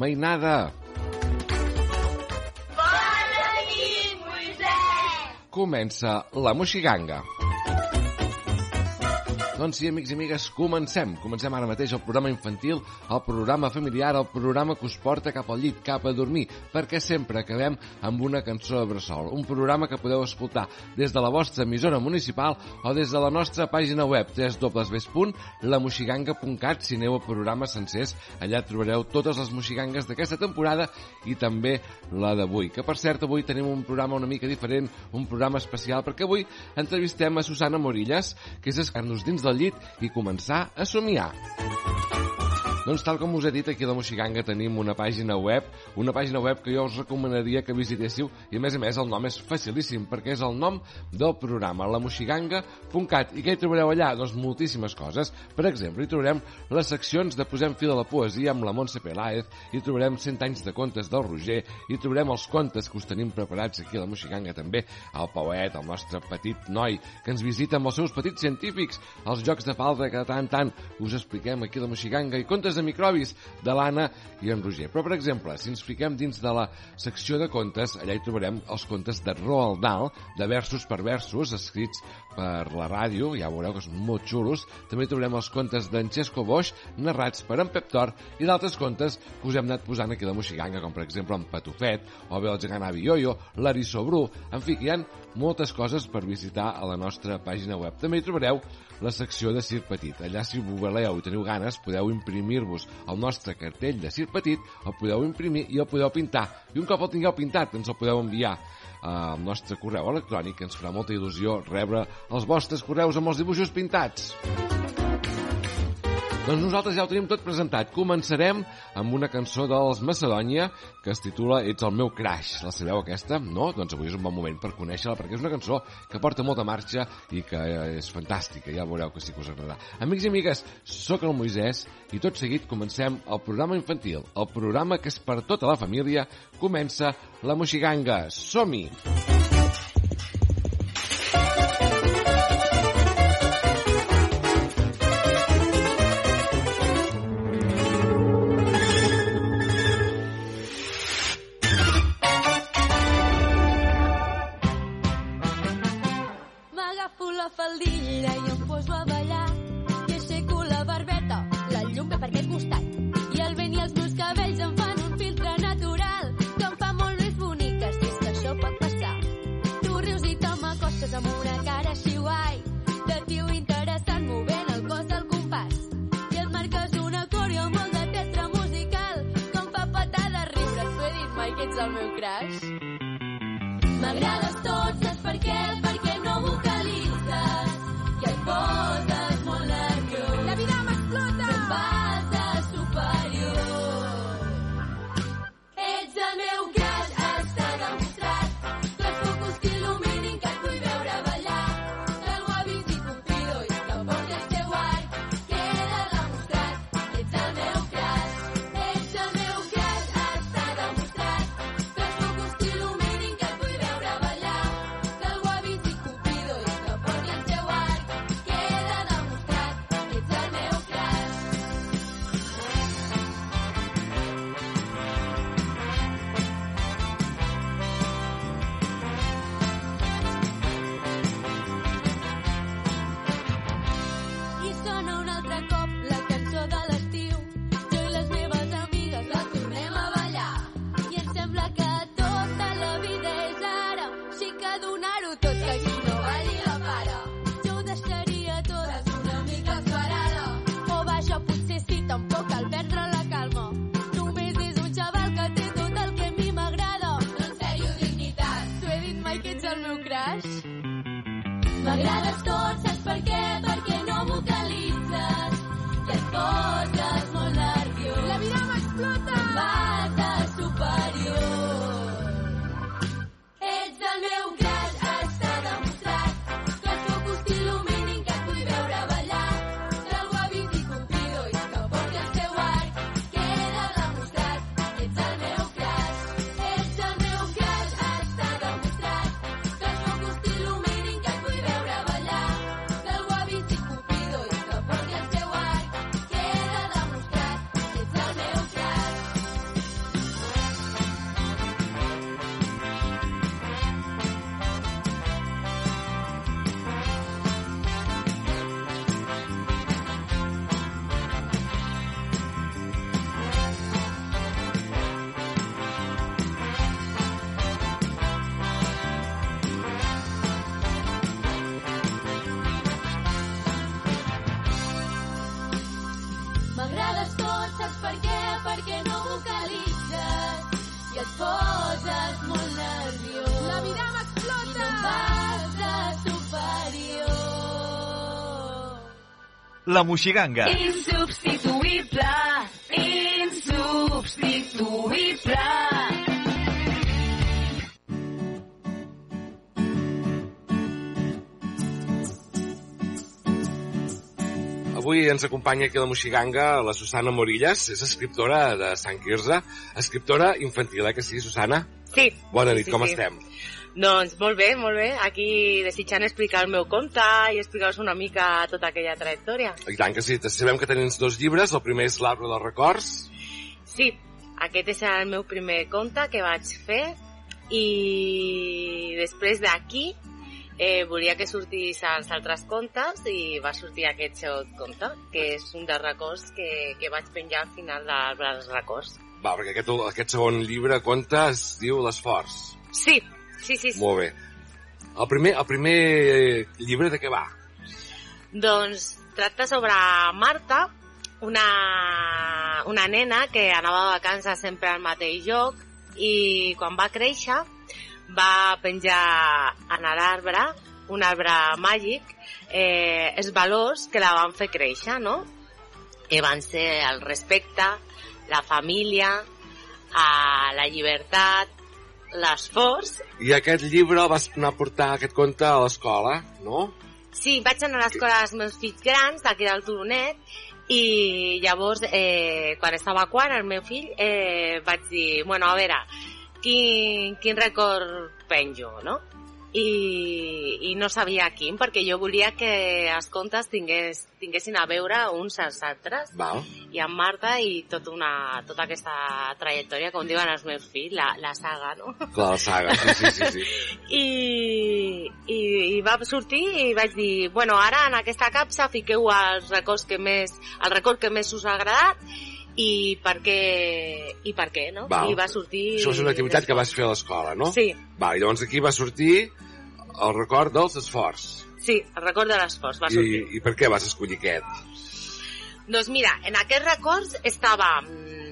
mainada! Bona nit, Moisès. Comença la Moxiganga. Doncs sí, amics i amigues, comencem. Comencem ara mateix el programa infantil, el programa familiar, el programa que us porta cap al llit, cap a dormir, perquè sempre acabem amb una cançó de bressol. Un programa que podeu escoltar des de la vostra emissora municipal o des de la nostra pàgina web www.lamoxiganga.cat si aneu a programes sencers. Allà trobareu totes les moxigangues d'aquesta temporada i també la d'avui. Que, per cert, avui tenim un programa una mica diferent, un programa especial, perquè avui entrevistem a Susana Morillas, que és escar-nos dins del llit i començar a somiar. Doncs tal com us he dit, aquí a la Moxiganga tenim una pàgina web, una pàgina web que jo us recomanaria que visitéssiu i a més a més el nom és facilíssim perquè és el nom del programa, lamoxiganga.cat i què hi trobareu allà? Doncs moltíssimes coses. Per exemple, hi trobarem les seccions de Posem fil a la poesia amb la Montse Peláez, hi trobarem 100 anys de contes del Roger, hi trobarem els contes que us tenim preparats aquí a la Moxiganga també, el Pauet, el nostre petit noi que ens visita amb els seus petits científics, els jocs de falta que de tant tant us expliquem aquí a la Moxiganga i contes de microbis de l'Anna i en Roger. Però, per exemple, si ens fiquem dins de la secció de contes, allà hi trobarem els contes de Roald Dahl, de versos per versos, escrits per la ràdio, ja veureu que són molt xulos. També trobarem els contes d'en Xesco Boix, narrats per en Pep Tor, i d'altres contes que us hem anat posant aquí a la Moxiganga, com per exemple en Patufet, o bé el gegant Avi Yoyo, l'Eriçó Bru, en fi, hi ha moltes coses per visitar a la nostra pàgina web. També hi trobareu la secció de Circ Petit. Allà, si ho voleu i teniu ganes, podeu imprimir-vos el nostre cartell de Circ Petit, el podeu imprimir i el podeu pintar. I un cop el tingueu pintat, ens el podeu enviar al nostre correu electrònic, ens farà molta il·lusió rebre els vostres correus amb els dibuixos pintats. Doncs nosaltres ja ho tenim tot presentat. Començarem amb una cançó dels Macedònia que es titula Ets el meu crash. La sabeu aquesta? No? Doncs avui és un bon moment per conèixer-la perquè és una cançó que porta molta marxa i que és fantàstica. Ja veureu que sí que us agradarà. Amics i amigues, sóc el Moisès i tot seguit comencem el programa infantil. El programa que és per tota la família comença la Moxiganga. Som-hi! M'agafo m'acostes amb una cara així guai. De tio interessant movent el cos al compàs. I et marques una coreo molt de teatre musical em fa petar de riure. T'ho he dit mai que ets el meu crush. M'agrades tot, saps per què? Perquè La Moixiganga. Insubstituïble, insubstituïble. Avui ens acompanya aquí a la Moixiganga la Susana Morillas, és escriptora de Sant Quirze, escriptora infantil, eh que sí, Susana? Sí. Bona nit, Sí, com sí. estem? Doncs molt bé, molt bé. Aquí desitjant explicar el meu conte i explicar-vos una mica tota aquella trajectòria. I tant que sí, sabem que tens dos llibres, el primer és l'Arbre dels Records, Sí, aquest és el meu primer conte que vaig fer i després d'aquí eh, volia que sortís els altres contes i va sortir aquest segon conte, que és un dels records que, que vaig penjar al final dels Records. va, perquè aquest, aquest segon llibre, conte, es diu L'esforç. Sí, sí, sí. sí. Molt bé. El primer, el primer llibre de què va? Doncs tracta sobre Marta, una, una nena que anava de vacances sempre al mateix lloc i quan va créixer va penjar en l'arbre, un arbre màgic, eh, els valors que la van fer créixer, no? Que van ser el respecte, la família, a la llibertat, l'esforç I aquest llibre vas anar a portar, aquest conte, a l'escola, no? Sí, vaig anar a l'escola dels meus fills grans, d'aquí del Turonet, i llavors, eh, quan estava a quart, el meu fill, eh, vaig dir, bueno, a veure, quin, quin record penjo, no? I, i no sabia quin, perquè jo volia que els contes tingués, tinguessin a veure uns als altres, Val. i amb Marta i tot una, tota aquesta trajectòria, com diuen els meus fills, la, la saga, no? Clar, la saga, sí, sí, sí. sí. I, i, i va sortir i vaig dir, bueno, ara en aquesta capsa fiqueu els records que més, el record que més us ha agradat i per què, i per què, no? Val. I va sortir... Això és una activitat que vas fer a l'escola, no? Sí, Va, i llavors aquí va sortir el record dels esforç. sí, el record de l'esforç va I, sortir. I per què vas escollir aquest? Doncs mira, en aquests records estava... mm,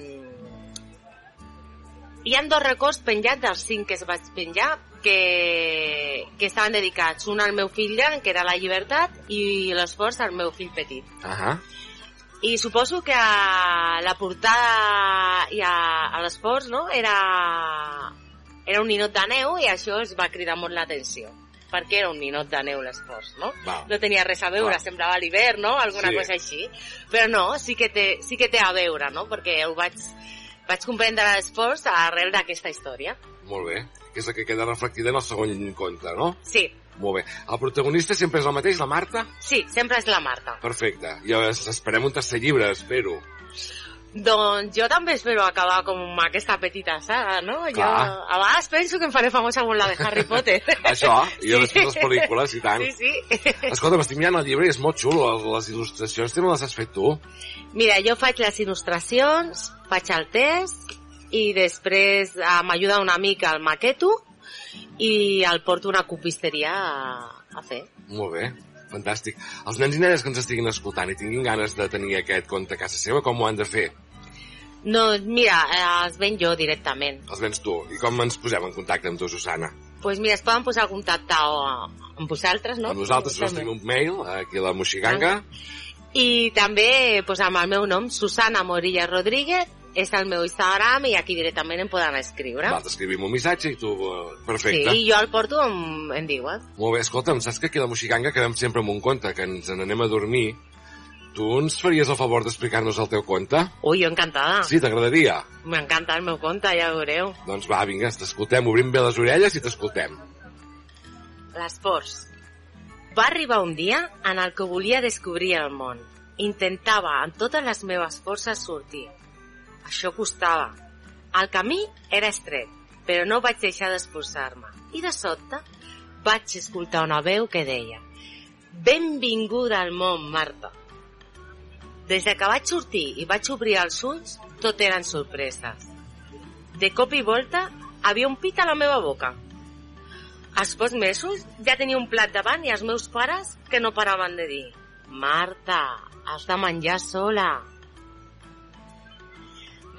Hi han dos records penjats dels cinc que es vaig penjar que, que estaven dedicats. Un al meu fill gran, que era la llibertat, i l'esforç al meu fill petit. Ahà. I suposo que a la portada i a, a l'esforç no? era, era un ninot de neu i això es va cridar molt l'atenció perquè era un ninot de neu l'esforç, no? Val. No tenia res a veure, Clar. semblava l'hivern, no? Alguna Sí. cosa així. Però no, sí que, té, sí que té a veure, no? Perquè ho vaig, vaig comprendre l'esforç arrel d'aquesta història. Molt bé. Que és la que queda reflectida en el segon conte, no? Sí, Molt bé. El protagonista sempre és el mateix, la Marta? sí, sempre és la Marta. Perfecte. I es- esperem un tercer llibre, espero. Doncs jo també espero acabar com aquesta petita saga, no? Jo Clar. a vegades penso que em faré famosa amb la de Harry Potter. Això, i jo després les pel·lícules, i tant. Sí, sí. Escolta, m'estic mirant el llibre i és molt xulo. Les, il·lustracions també les has fet tu. Mira, jo faig les il·lustracions, faig el test i després eh, m'ajuda una mica el maqueto i el porto una copisteria a, a fer. Molt bé. Fantàstic. Els nens i nenes que ens estiguin escoltant i tinguin ganes de tenir aquest conte a casa seva, com ho han de fer? No, mira, eh, els ven jo directament. Els vens tu. I com ens posem en contacte amb tu, Susana? Doncs pues mira, es poden posar en contacte o amb vosaltres, no? Amb nosaltres us També. tenim un mail, aquí a la Moixiganga. I també pues, amb el meu nom, Susana Morilla Rodríguez, és el meu Instagram i aquí directament em poden escriure. Va, t'escrivim un missatge i tu... eh, Perfecte. Sí, i jo el porto en, en diuen. Molt bé, escolta'm, saps que aquí a la Moixiganga quedem sempre amb un conte, que ens n'anem a dormir. Tu ens faries el favor d'explicar-nos el teu conte? Ui, jo encantada. Sí, t'agradaria? M'encanta el meu conte, ja ho veureu. Doncs va, vinga, t'escoltem, obrim bé les orelles i t'escoltem. L'esforç. Va arribar un dia en el que volia descobrir el món. Intentava amb totes les meves forces sortir. Això costava. El camí era estret, però no vaig deixar d'esforçar-me. I de sobte vaig escoltar una veu que deia Benvinguda al món, Marta. Des de que vaig sortir i vaig obrir els ulls, tot eren sorpreses. De cop i volta, havia un pit a la meva boca. Als pocs mesos ja tenia un plat davant i els meus pares que no paraven de dir Marta, has de menjar sola.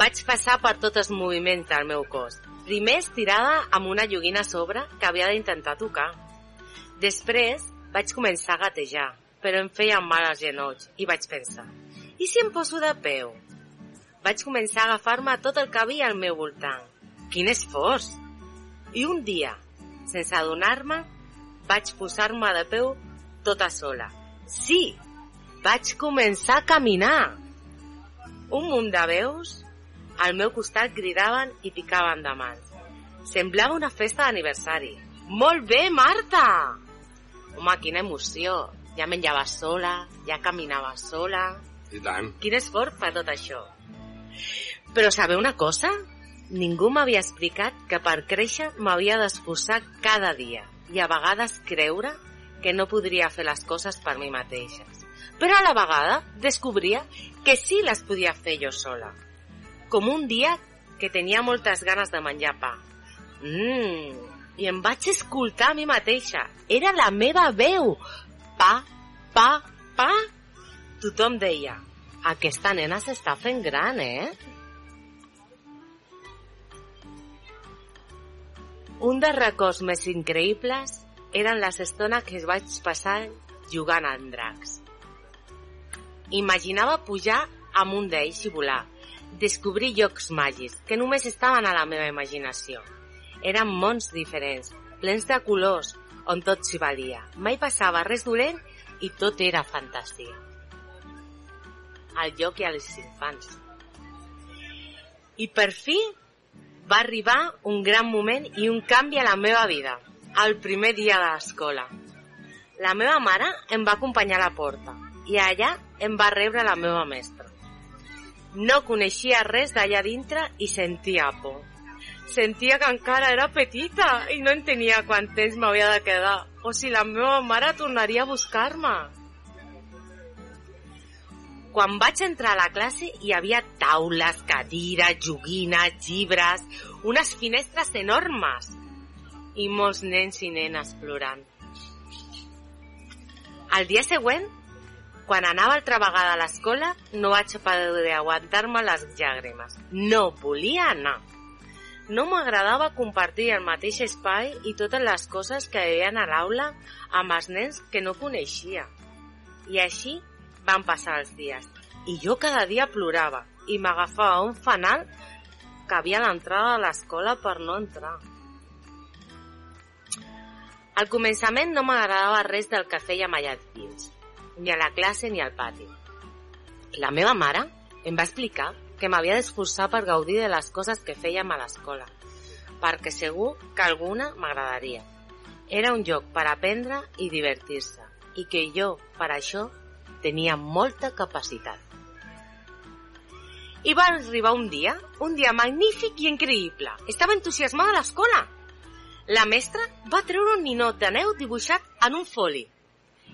Vaig passar per tots els moviments del meu cos. Primer estirada amb una joguina a sobre que havia d'intentar tocar. Després vaig començar a gatejar però em feien mal els genolls i vaig pensar, i si em poso de peu? Vaig començar a agafar-me tot el que havia al meu voltant. Quin esforç! I un dia, sense adonar-me, vaig posar-me de peu tota sola. Sí, vaig començar a caminar. Un munt de veus al meu costat cridaven i picaven de mans. Semblava una festa d'aniversari. Molt bé, Marta! Home, quina emoció. Ja menjava sola, ja caminava sola. I tant. Quin esforç fa tot això. Però sabeu una cosa? Ningú m'havia explicat que per créixer m'havia d'esforçar cada dia i a vegades creure que no podria fer les coses per mi mateixes. Però a la vegada descobria que sí les podia fer jo sola. Com un dia que tenia moltes ganes de menjar pa. Mmm, i em vaig escoltar a mi mateixa. Era la meva veu. Pa, pa, pa. Tothom deia, aquesta nena s'està fent gran, eh? Un dels records més increïbles eren les estones que vaig passar jugant amb dracs. Imaginava pujar amb un d'ells i volar, descobrir llocs màgics que només estaven a la meva imaginació. Eren mons diferents, plens de colors, on tot s'hi valia. Mai passava res dolent i tot era fantasia. Al joc i als infants. I per fi va arribar un gran moment i un canvi a la meva vida, el primer dia de l'escola. La meva mare em va acompanyar a la porta i allà em va rebre la meva mestra. No coneixia res d'allà dintre i sentia por. Sentia que encara era petita i no entenia quant temps m'havia de quedar o si la meva mare tornaria a buscar-me. Quan vaig entrar a la classe hi havia taules, cadires, joguines, llibres, unes finestres enormes i molts nens i nenes plorant. El dia següent, quan anava altra vegada a l'escola, no vaig poder aguantar-me les llàgrimes. No volia anar. No m'agradava compartir el mateix espai i totes les coses que veien a l'aula amb els nens que no coneixia. I així van passar els dies. I jo cada dia plorava i m'agafava un fanal que havia a l'entrada de l'escola per no entrar. Al començament no m'agradava res del que fèiem allà dins, ni a la classe ni al pati. La meva mare em va explicar que m'havia d'esforçar per gaudir de les coses que fèiem a l'escola, perquè segur que alguna m'agradaria. Era un lloc per aprendre i divertir-se, i que jo, per això, tenia molta capacitat. I va arribar un dia, un dia magnífic i increïble. Estava entusiasmada a l'escola. La mestra va treure un ninot de neu dibuixat en un foli.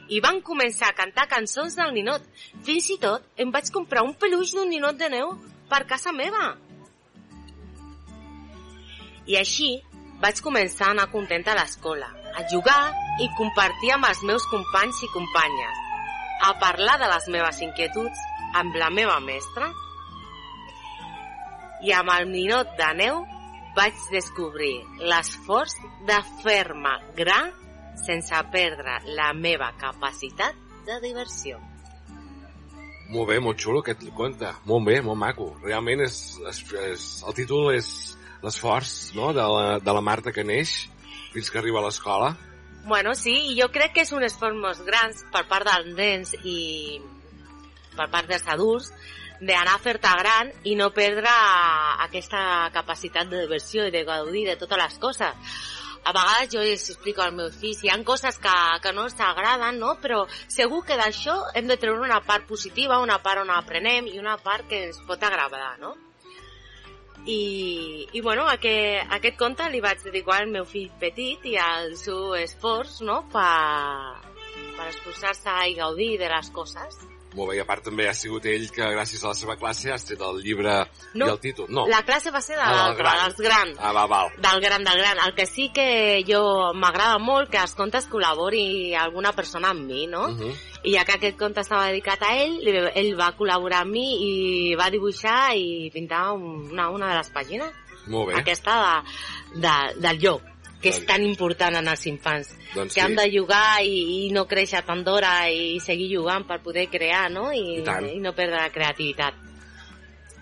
I van començar a cantar cançons del ninot. Fins i tot em vaig comprar un peluix d'un ninot de neu per casa meva. I així vaig començar a anar contenta a l'escola, a jugar i compartir amb els meus companys i companyes, a parlar de les meves inquietuds amb la meva mestra i amb el ninot de neu vaig descobrir l'esforç de fer-me gran sense perdre la meva capacitat de diversió. Molt bé, molt xulo aquest conte. Molt bé, molt maco. Realment és, és, és el títol és l'esforç no? de, la, de la Marta que neix fins que arriba a l'escola. Bueno, sí, i jo crec que és un esforç molt gran per part dels nens i per part dels adults d'anar a fer-te gran i no perdre aquesta capacitat de diversió i de gaudir de totes les coses. A vegades jo els explico als meus fills, hi ha coses que, que no ens agraden, no? però segur que d'això hem de treure una part positiva, una part on aprenem i una part que ens pot agradar, no? I, i bueno, aquest, aquest conte li vaig dedicar al meu fill petit i al seu esforç no? per, per esforçar-se i gaudir de les coses. Molt bé, i a part també ha sigut ell que gràcies a la seva classe has tret el llibre No, i el títol. No, La classe va ser de Ah, l'altre, gran. dels grans. Ah, va, val. Del gran, del gran. El que sí que jo m'agrada molt que els contes col·labori alguna persona amb mi, no? Uh -huh. I ja que aquest conte estava dedicat a ell, ell va col·laborar amb mi i va dibuixar i pintar una, una de les pàgines, Molt bé. aquesta de, de, del lloc. Que és tan important en els infants. Doncs que sí. han de jugar i, i no créixer tan d'hora i seguir jugant per poder crear, no? I, I tant. i no perdre la creativitat.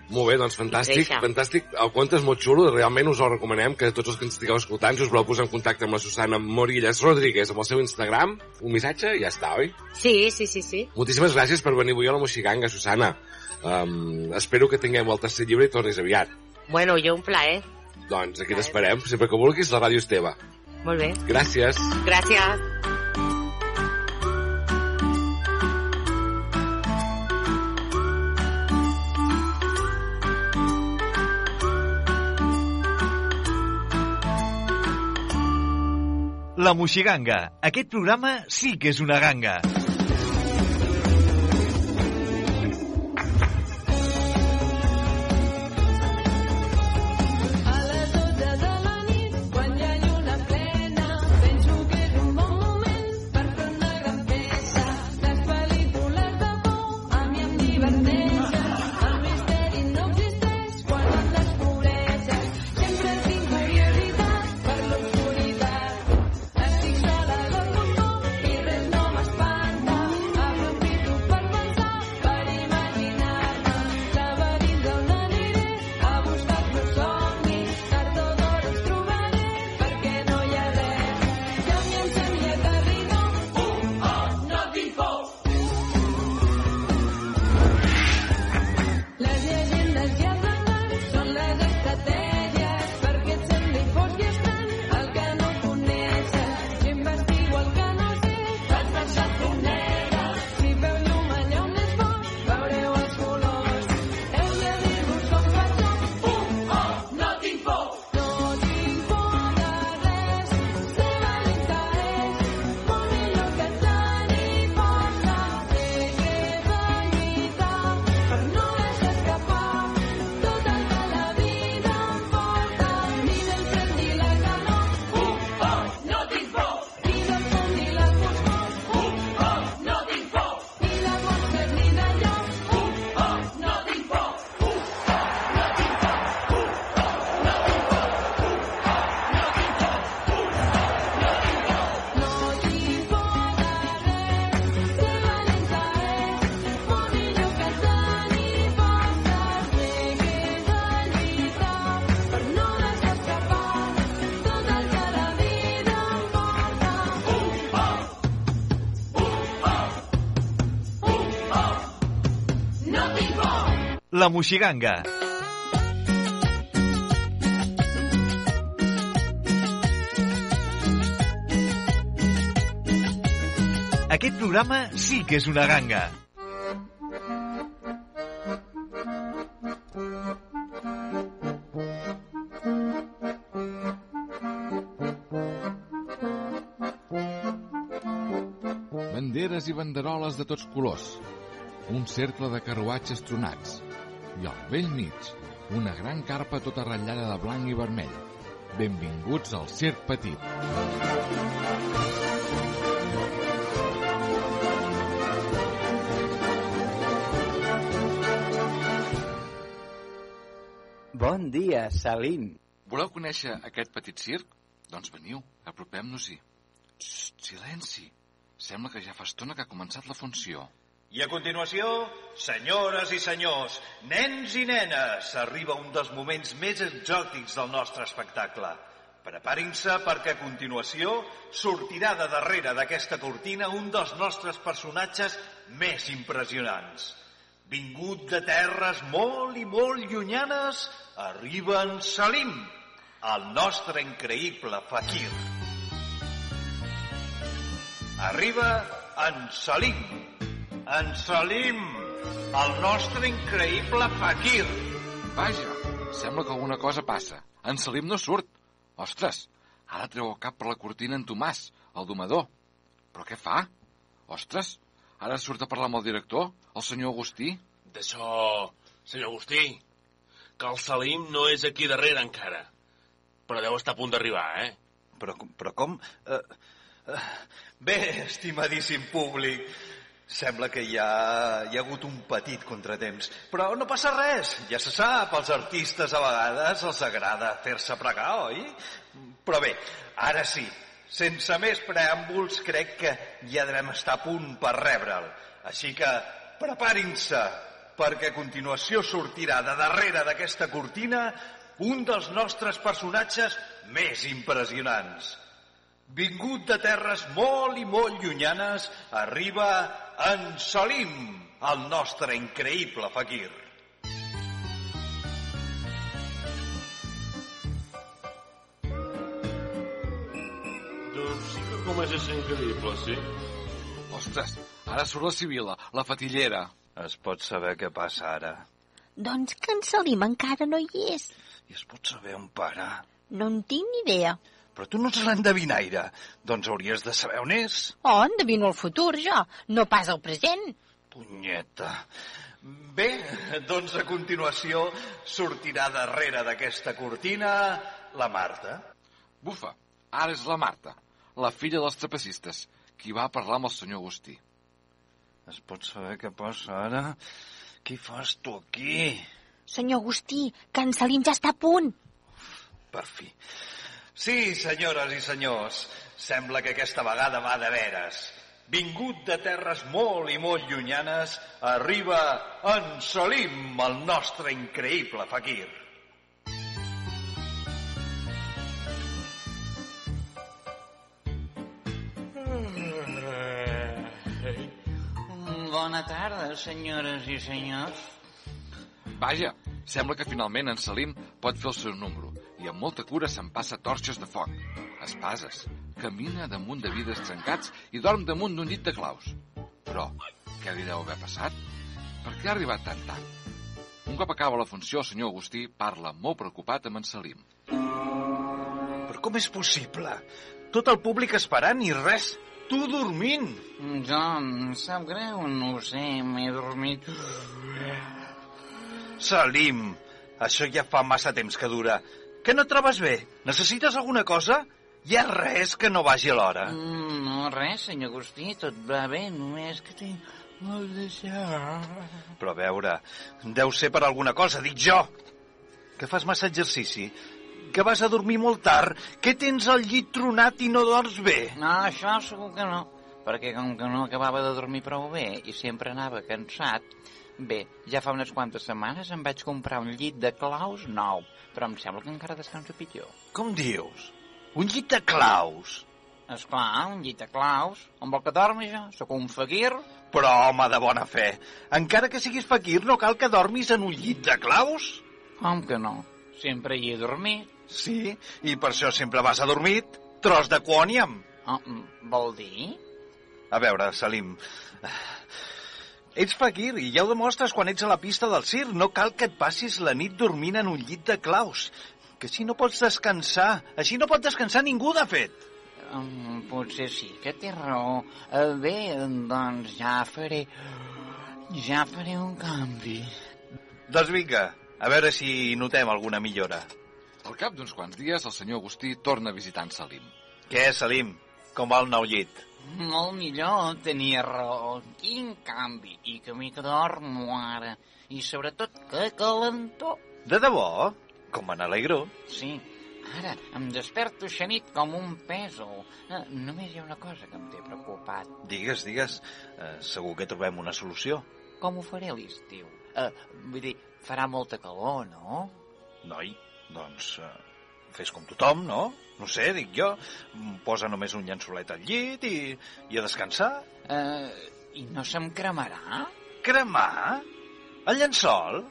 Molt bé, doncs fantàstic, fantàstic. El conte és molt xulo, realment us el recomanem que tots els que ens estigueu escoltant, si us voleu posar en contacte amb la Susana Morillas Rodríguez amb el seu Instagram, un missatge i ja està, oi? Sí, sí, sí, sí. Moltíssimes gràcies per venir avui a la Moxiganga, Susana. Um, espero que tinguem el tercer llibre i tornis aviat. Bueno, jo un plaer. Doncs aquí t'esperem, sempre que vulguis, la ràdio és teva. Molt bé. Gràcies. Gràcies. La Moixiganga. Aquest programa sí que és una ganga. La Moixiganga. Aquest programa sí que és una ganga. Banderes i banderoles de tots colors. Un cercle de carruatges tronats. I al vell mig, una gran carpa tota ratllada de blanc i vermell. Benvinguts al Circ Petit. Bon dia, Salim. Voleu conèixer aquest petit circ? Doncs veniu, apropem-nos-hi. Silenci. Sembla que ja fa estona que ha començat la funció. I a continuació, senyores i senyors, nens i nenes, arriba un dels moments més exòtics del nostre espectacle. Preparin-se perquè a continuació sortirà de darrere d'aquesta cortina un dels nostres personatges més impressionants. Vingut de terres molt i molt llunyanes, arriba en Salim, el nostre increïble fakir. Arriba en Salim, en Salim, el nostre increïble fakir. Vaja, sembla que alguna cosa passa. En Salim no surt. Ostres, ara treu el cap per la cortina en Tomàs, el domador. Però què fa? Ostres, ara surt a parlar amb el director, el senyor Agustí. D'això, senyor Agustí, que el Salim no és aquí darrere encara. Però deu estar a punt d'arribar, eh? Però, però com... Uh, uh, bé, estimadíssim públic, Sembla que hi ha, hi ha hagut un petit contratemps, però no passa res, ja se sap, als artistes a vegades els agrada fer-se pregar, oi? Però bé, ara sí, sense més preàmbuls, crec que ja devem estar a punt per rebre'l. Així que preparin-se, perquè a continuació sortirà de darrere d'aquesta cortina un dels nostres personatges més impressionants. Vingut de terres molt i molt llunyanes, arriba en Salim, el nostre increïble fakir. Doncs sí que a ser increïble, sí? Ostres, ara surt la Sibila, la fatillera. Es pot saber què passa ara. Doncs que en Salim encara no hi és. I es pot saber on para. No en tinc ni idea. Però tu no ets l'endevinaire. Doncs hauries de saber on és. Oh, endevino el futur, jo, no pas el present. Punyeta. Bé, doncs a continuació sortirà darrere d'aquesta cortina la Marta. Bufa, ara és la Marta, la filla dels trapecistes, qui va parlar amb el senyor Agustí. Es pot saber què passa ara? Què fas tu aquí? Senyor Agustí, que en Salim ja està a punt. Per fi. Sí, senyores i senyors, sembla que aquesta vegada va de veres. Vingut de terres molt i molt llunyanes, arriba en Salim, el nostre increïble fakir. Bona tarda, senyores i senyors. Vaja, sembla que finalment en Salim pot fer el seu número i amb molta cura se'n passa torxes de foc, espases, camina damunt de vidres trencats i dorm damunt d'un llit de claus. Però, què li deu haver passat? Per què ha arribat tan tard? Un cop acaba la funció, el senyor Agustí parla molt preocupat amb en Salim. Però com és possible? Tot el públic esperant i res, tu dormint. John, em sap greu, no ho sé, m'he dormit. Salim, això ja fa massa temps que dura. Que no et trobes bé? Necessites alguna cosa? Hi ha res que no vagi a l'hora. Mm, no, res, senyor Agustí, tot va bé, només que tinc molt de son. Però a veure, deu ser per alguna cosa, dic jo. Que fas massa exercici, que vas a dormir molt tard, que tens el llit tronat i no dorms bé. No, això segur que no, perquè com que no acabava de dormir prou bé i sempre anava cansat, bé, ja fa unes quantes setmanes em vaig comprar un llit de claus nou, però em sembla que encara descanso pitjor. Com dius? Un llit de claus? Esclar, un llit de claus. On vol que dormi jo? Sóc un fakir? Però, home, de bona fe, encara que siguis fakir, no cal que dormis en un llit de claus? Com que no? Sempre hi he dormit. Sí, i per això sempre vas adormit. Tros de quòniam. Oh, vol dir? A veure, Salim, ets fakir i ja ho demostres quan ets a la pista del circ. No cal que et passis la nit dormint en un llit de claus. Que així no pots descansar. Així no pot descansar ningú, de fet. Um, potser sí que té raó. Uh, bé, doncs ja faré... Ja faré un canvi. Doncs vinga, a veure si notem alguna millora. Al cap d'uns quants dies, el senyor Agustí torna a visitar en Salim. Què, Salim? Com va el nou llit? Molt millor, tenia raó. Quin canvi. I que que dormo ara. I sobretot, que calentor. De debò? Com me n'alegro. Sí, ara em desperto xanit com un pèsol. Eh, només hi ha una cosa que em té preocupat. Digues, digues. Eh, segur que trobem una solució. Com ho faré l'estiu? Eh, vull dir, farà molta calor, no? Noi, doncs eh, fes com tothom, no? No sé, dic jo. Posa només un llençolet al llit i, i a descansar. Eh, I no se'm cremarà? Cremar? El llençol?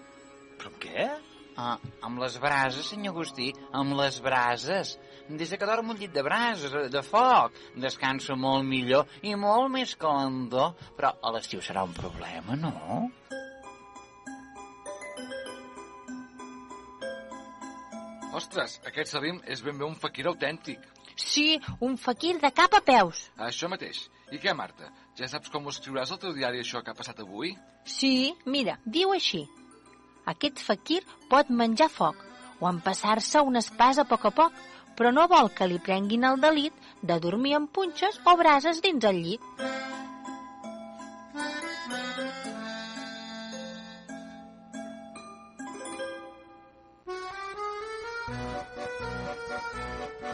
Però què? Ah, amb les brases, senyor Agustí, amb les brases. Des de que dormo al llit de brases, de foc, descanso molt millor i molt més calendor, però a l'estiu serà un problema, no? Ostres, aquest Salim és ben bé un fakir autèntic. Sí, un fakir de cap a peus. Això mateix. I què, Marta? Ja saps com ho escriuràs al teu diari això que ha passat avui? Sí, mira, diu així. Aquest fakir pot menjar foc o empassar-se una espasa a poc a poc, però no vol que li prenguin el delit de dormir amb punxes o brases dins el llit.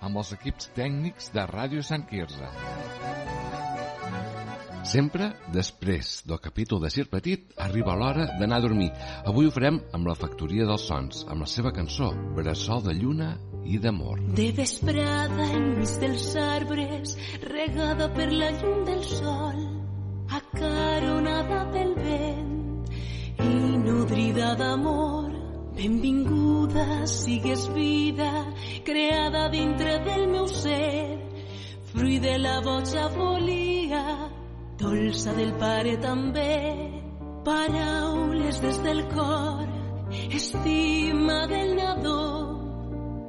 Amb els equips tècnics de Ràdio Sant Quirze. Sempre després del capítol de Sir Petit arriba l'hora d'anar a dormir. Avui ho farem amb la Factoria dels Sons, amb la seva cançó Bressol de lluna i d'amor. De vesprada enmig dels arbres, regada per la llum del sol, acaronada pel vent i nodrida d'amor. Benvinguda sigues vida, creada dintre del meu ser, fruit de la boja volia, dolça del pare també, paraules des del cor, estima del nadó,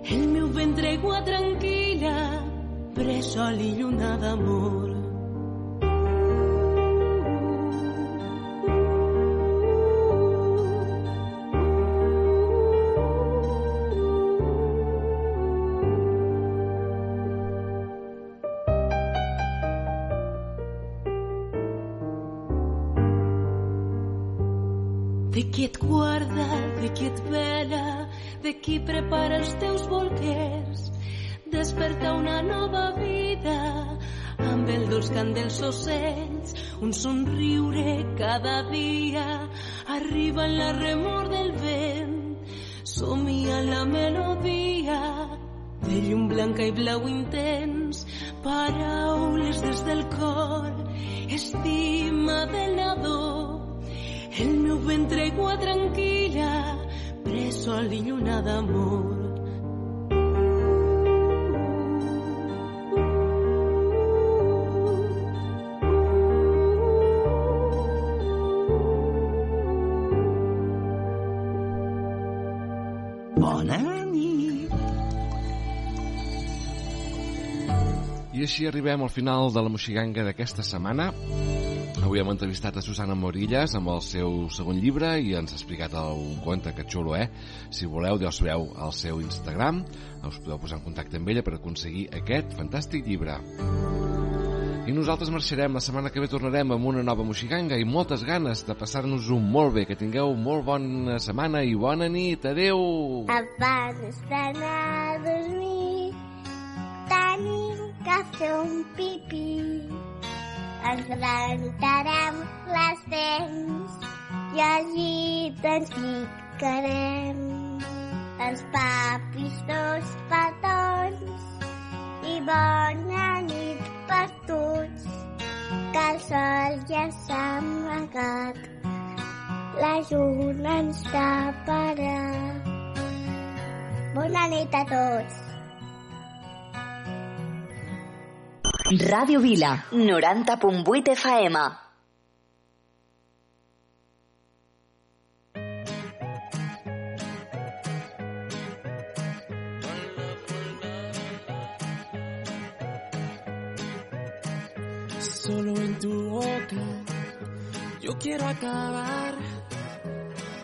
el meu ventre aigua tranquil·la, bressol i lluna d'amor. Així arribem al final de la moxiganga d'aquesta setmana. Avui hem entrevistat a Susana Morillas amb el seu segon llibre i ens ha explicat un conte que xulo, eh? Si voleu, ja us veu al seu Instagram, us podeu posar en contacte amb ella per aconseguir aquest fantàstic llibre. I nosaltres marxarem, la setmana que ve tornarem amb una nova moxiganga i moltes ganes de passar-nos-ho molt bé. Que tingueu molt bona setmana i bona nit. Adeu! Abans d'anar fer un pipí. Ens rentarem les dents i al llit ens ficarem els papis dos petons i bona nit per tots que el sol ja s'ha amagat la lluna ens taparà. Bona nit a tots Ràdio Vila, 90.8 FM. Solo en tu boca yo quiero acabar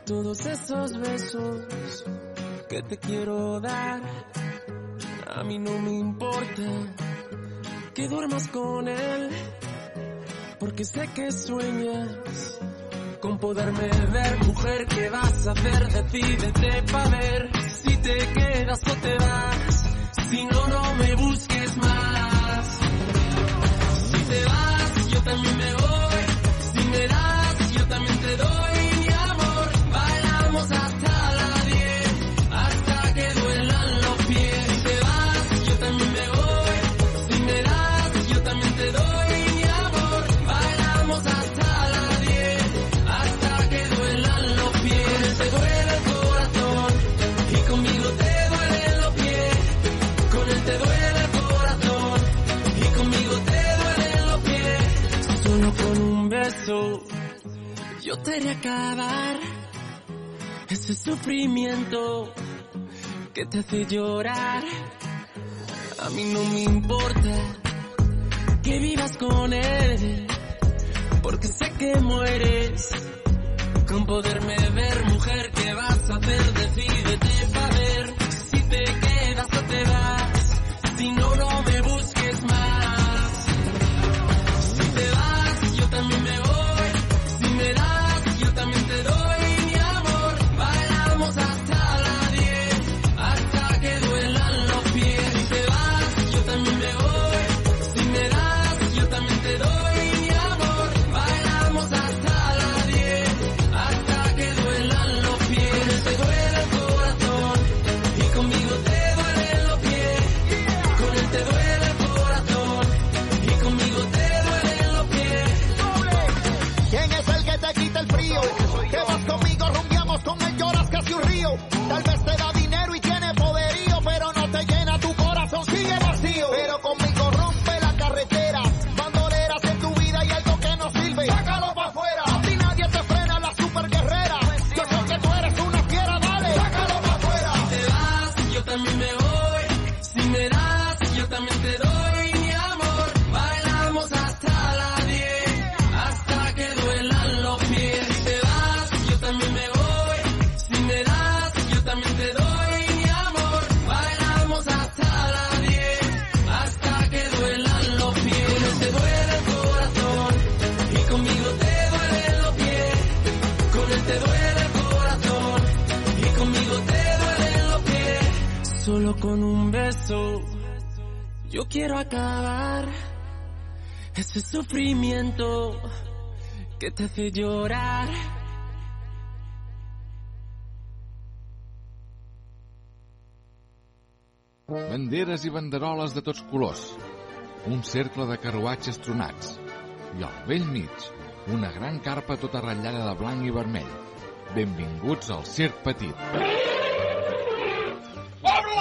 todos esos besos que te quiero dar. A mí no me importa que duermas con él, porque sé que sueñas con poderme ver. Mujer, ¿qué vas a hacer? Decídete pa' ver si te quedas o te vas. Si no, no me busques más. Si te vas, yo también me voy. yo te haré acabar ese sufrimiento que te hace llorar. A mí no me importa que vivas con él, porque sé que mueres con poderme ver, mujer, ¿qué vas a hacer? Decídete para ver si te quedas o te vas. Con un beso yo quiero acabar ese sufrimiento que te hace llorar. Banderes i banderoles de tots colors, un cercle de carruatges tronats i al vell mig una gran carpa tota ratllada de blanc i vermell. Benvinguts al Circ Petit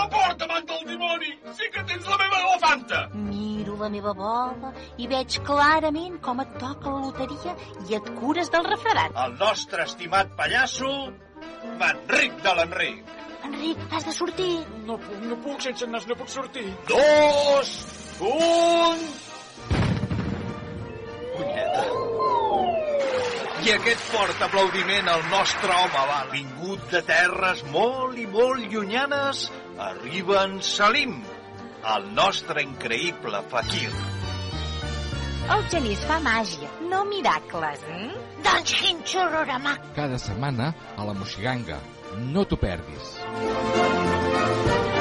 la porta, man del dimoni! Sí que tens la meva elefanta! Miro la meva bola i veig clarament com et toca la loteria i et cures del refredat. El nostre estimat pallasso, Manric de l'Enric. Enric, has de sortir. No puc, no puc, sense nas no puc sortir. Dos, un... Punyeta. I aquest fort aplaudiment al nostre home va vingut de terres molt i molt llunyanes, arriba en Salim, el nostre increïble fakir. El genís fa màgia, no miracles, hm? Doncs quin xororamà! Cada setmana a la Moxiganga. No t'ho perdis. Música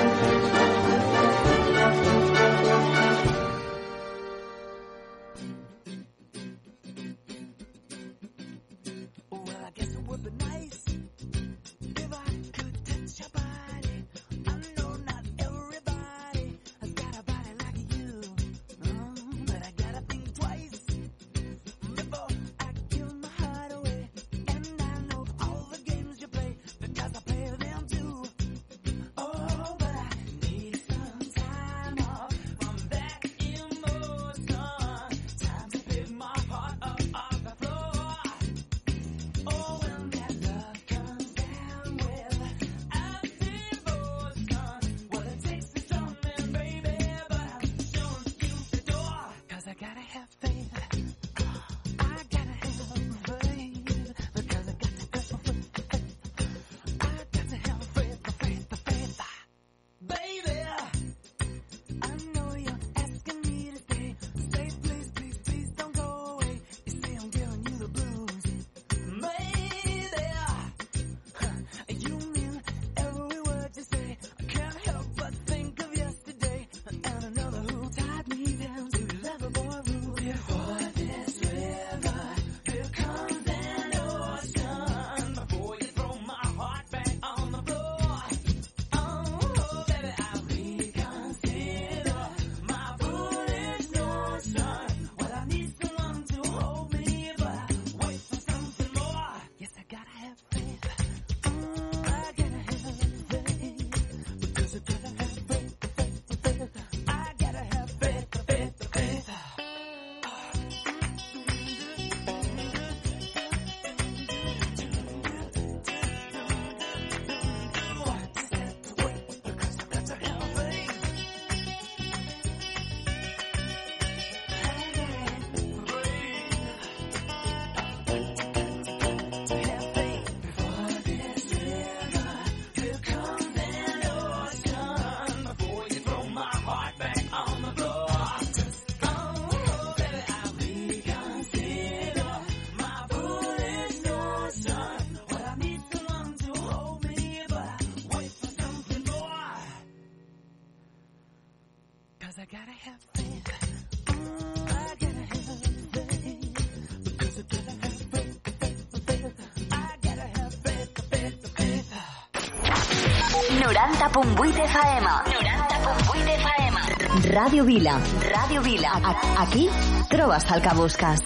90.8 FM. 90.8 FM. Ràdio Vila. Ràdio Vila. A- Aquí trobes el que busques.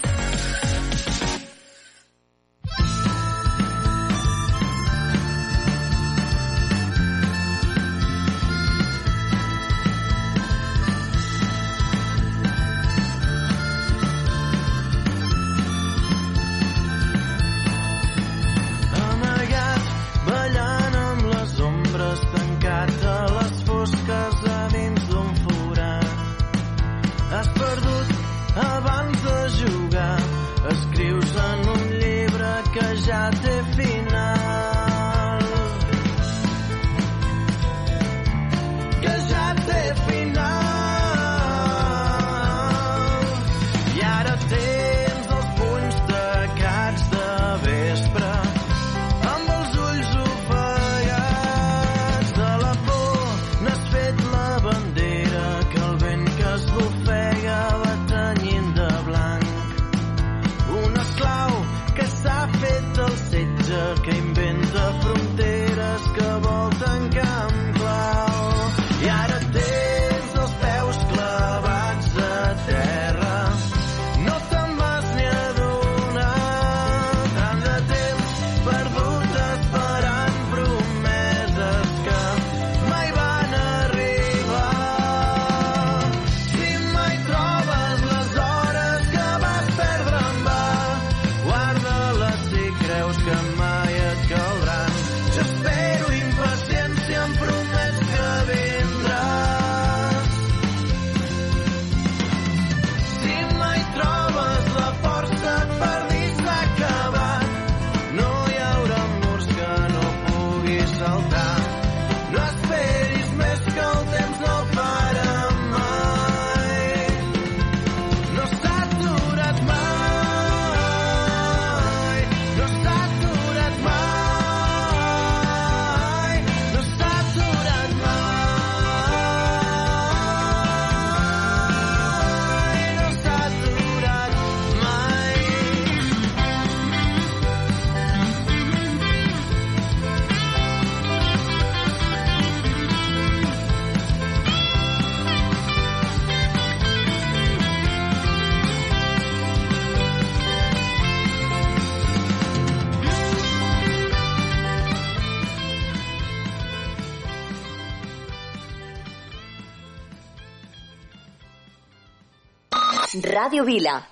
Ràdio Vila.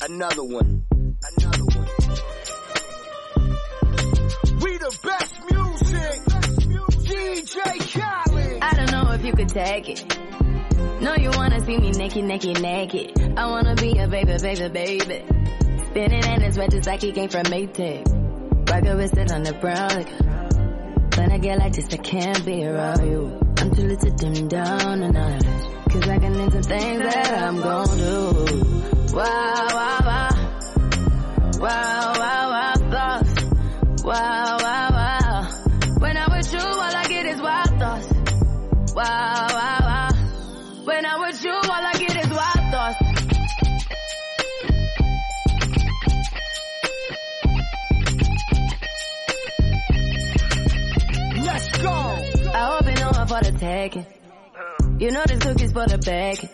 Another one. Another one. We the best music. DJ Khaled. I don't know if you could take it. No, you wanna see me naked, naked, naked. I wanna be a baby, baby, baby. Spinning in his red just like he came from Maytag. Rocket with it on the brown liquor. When I get like this, I can't be around you. I'm too little to dim down a notch. Cause I can into things that I'm gon' do. Wow, wow, wow. Wow, wow, wow, thoughts. Wow, wow, wow. When I'm with you, all I get is wild thoughts. Wow, wow, wow. When I'm with you, all I get is wild thoughts. Let's go. I hope you know I'm for the taking. You know this cookie's for the bag.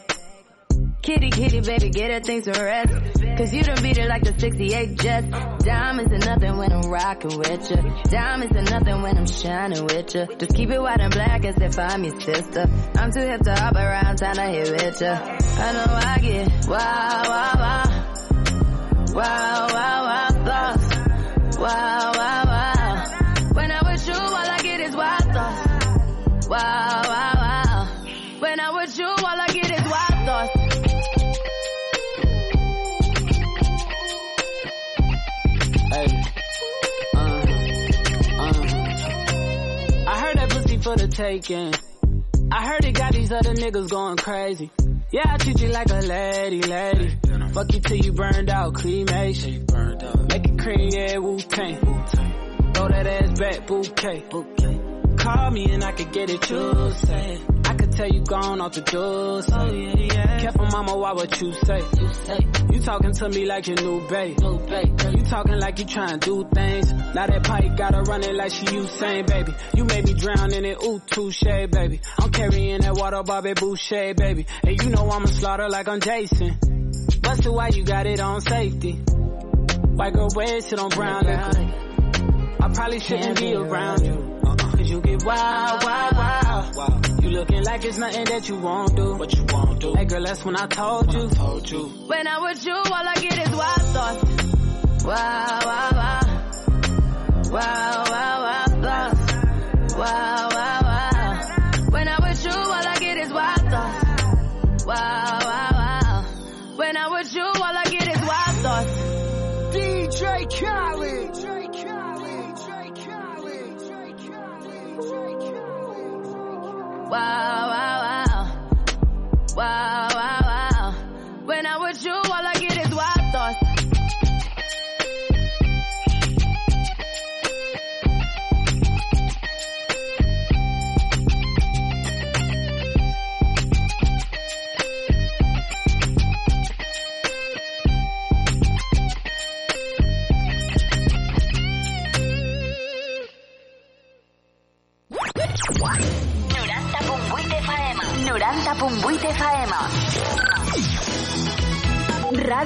Kitty, kitty, baby, get her things to rest. Cause you done beat it like the 68 Jets. Diamonds are nothing when I'm rocking with you. Diamonds are nothing when I'm shining with you. Just keep it white and black as if I'm your sister. I'm too hip to hop around, time to hit with you. I know I get wow, wow, wow. Wow, wow, wow, thoughts. Wow, wow. I heard it got these other niggas going crazy. Yeah, I treat you like a lady, lady. Fuck you till you burned out, cremation. Make it cream, yeah, Wu Tang. Throw that ass back, bouquet. Call me and I could get it, you say. Tell you gone off the doors. Oh yeah, yeah. Careful, mama, why what you say? You say you talking to me like your new babe. New babe. You talking like you trying to do things. Now that pipe gotta run it like she Usain, baby. You made me drown in it, ooh, touche, baby. I'm carrying that water, Bobby Boucher, baby. And you know I'ma slaughter like I'm Jason. Busted, why you got it on safety? White girl wear shit on brown liquor. I probably shouldn't be around you. Uh-uh. Cause you get wild, wild, wild. You looking like it's nothing that you won't do. What you won't do. Hey girl, that's when I told you. told you. When I'm with you, all I get is wild thoughts. Wow, wow, wow. Wow, wow, wow thoughts. Wow, wow, wow.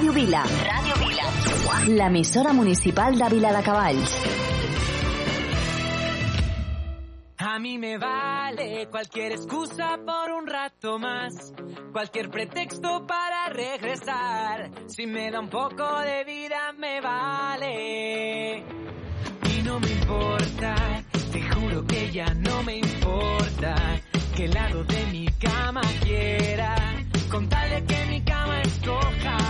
Ràdio Vila. Ràdio Vila. L'emissora municipal de Vila de Cavalls. A mí me vale cualquier excusa por un rato más, cualquier pretexto para regresar. Si me da un poco de vida me vale. Y no me importa, te juro que ya no me importa que el lado de mi cama quiera, con tal de que mi cama escoja.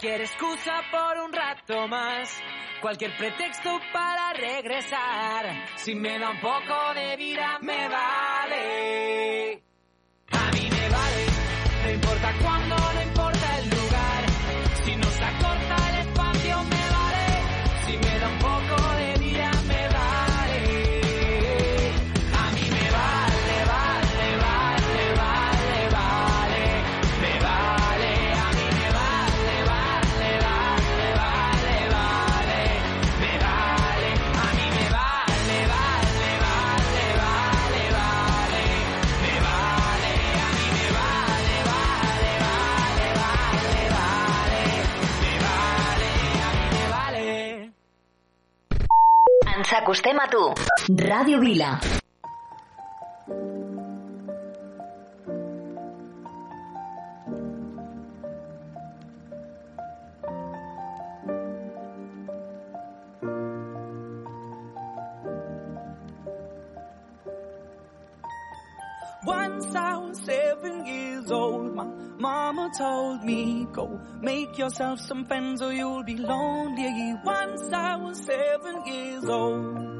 Cualquier excusa por un rato más. Cualquier pretexto para regresar. Si me da un poco de vida, me vale. A mí me vale. No importa cuándo, Ens acostem a tu. Ràdio Vila. Mama told me, go make yourself some friends or you'll be lonely. Once I was seven years old.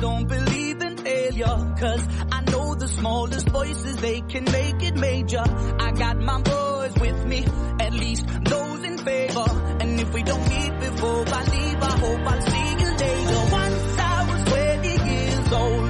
Don't believe in failure. Cause I know the smallest voices, they can make it major. I got my boys with me, at least those in favor. And if we don't meet before I leave, I hope I'll see you later. Once I was 20 years old,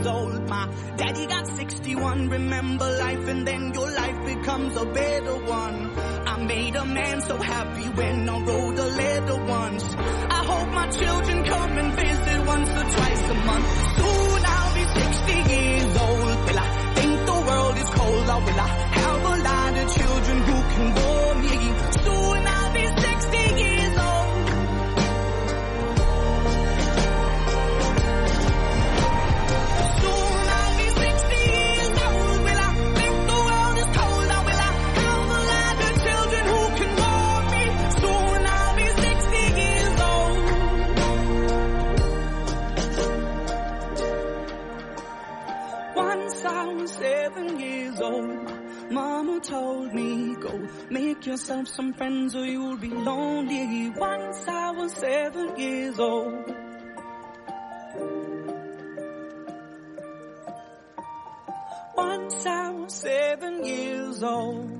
years old. My daddy got 61. Remember life, and then your life becomes a better one. I made a man so happy when I wrote a letter once. I hope my children come and visit once or twice a month. Soon I'll be 60 years old. Will I think the world is cold? Or will I have a lot of children who can bore me? Soon Told me, go make yourself some friends or you'll be lonely. Once I was seven years old. Once I was seven years old.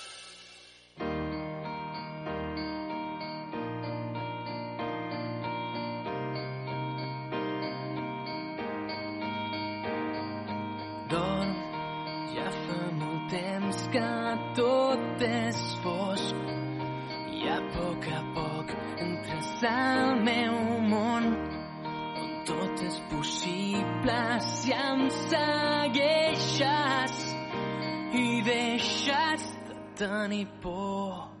que tot és fosc i a poc a poc entres al meu món on tot és possible si em segueixes i deixes de tenir por.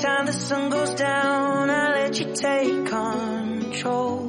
time the sun goes down, I let you take control.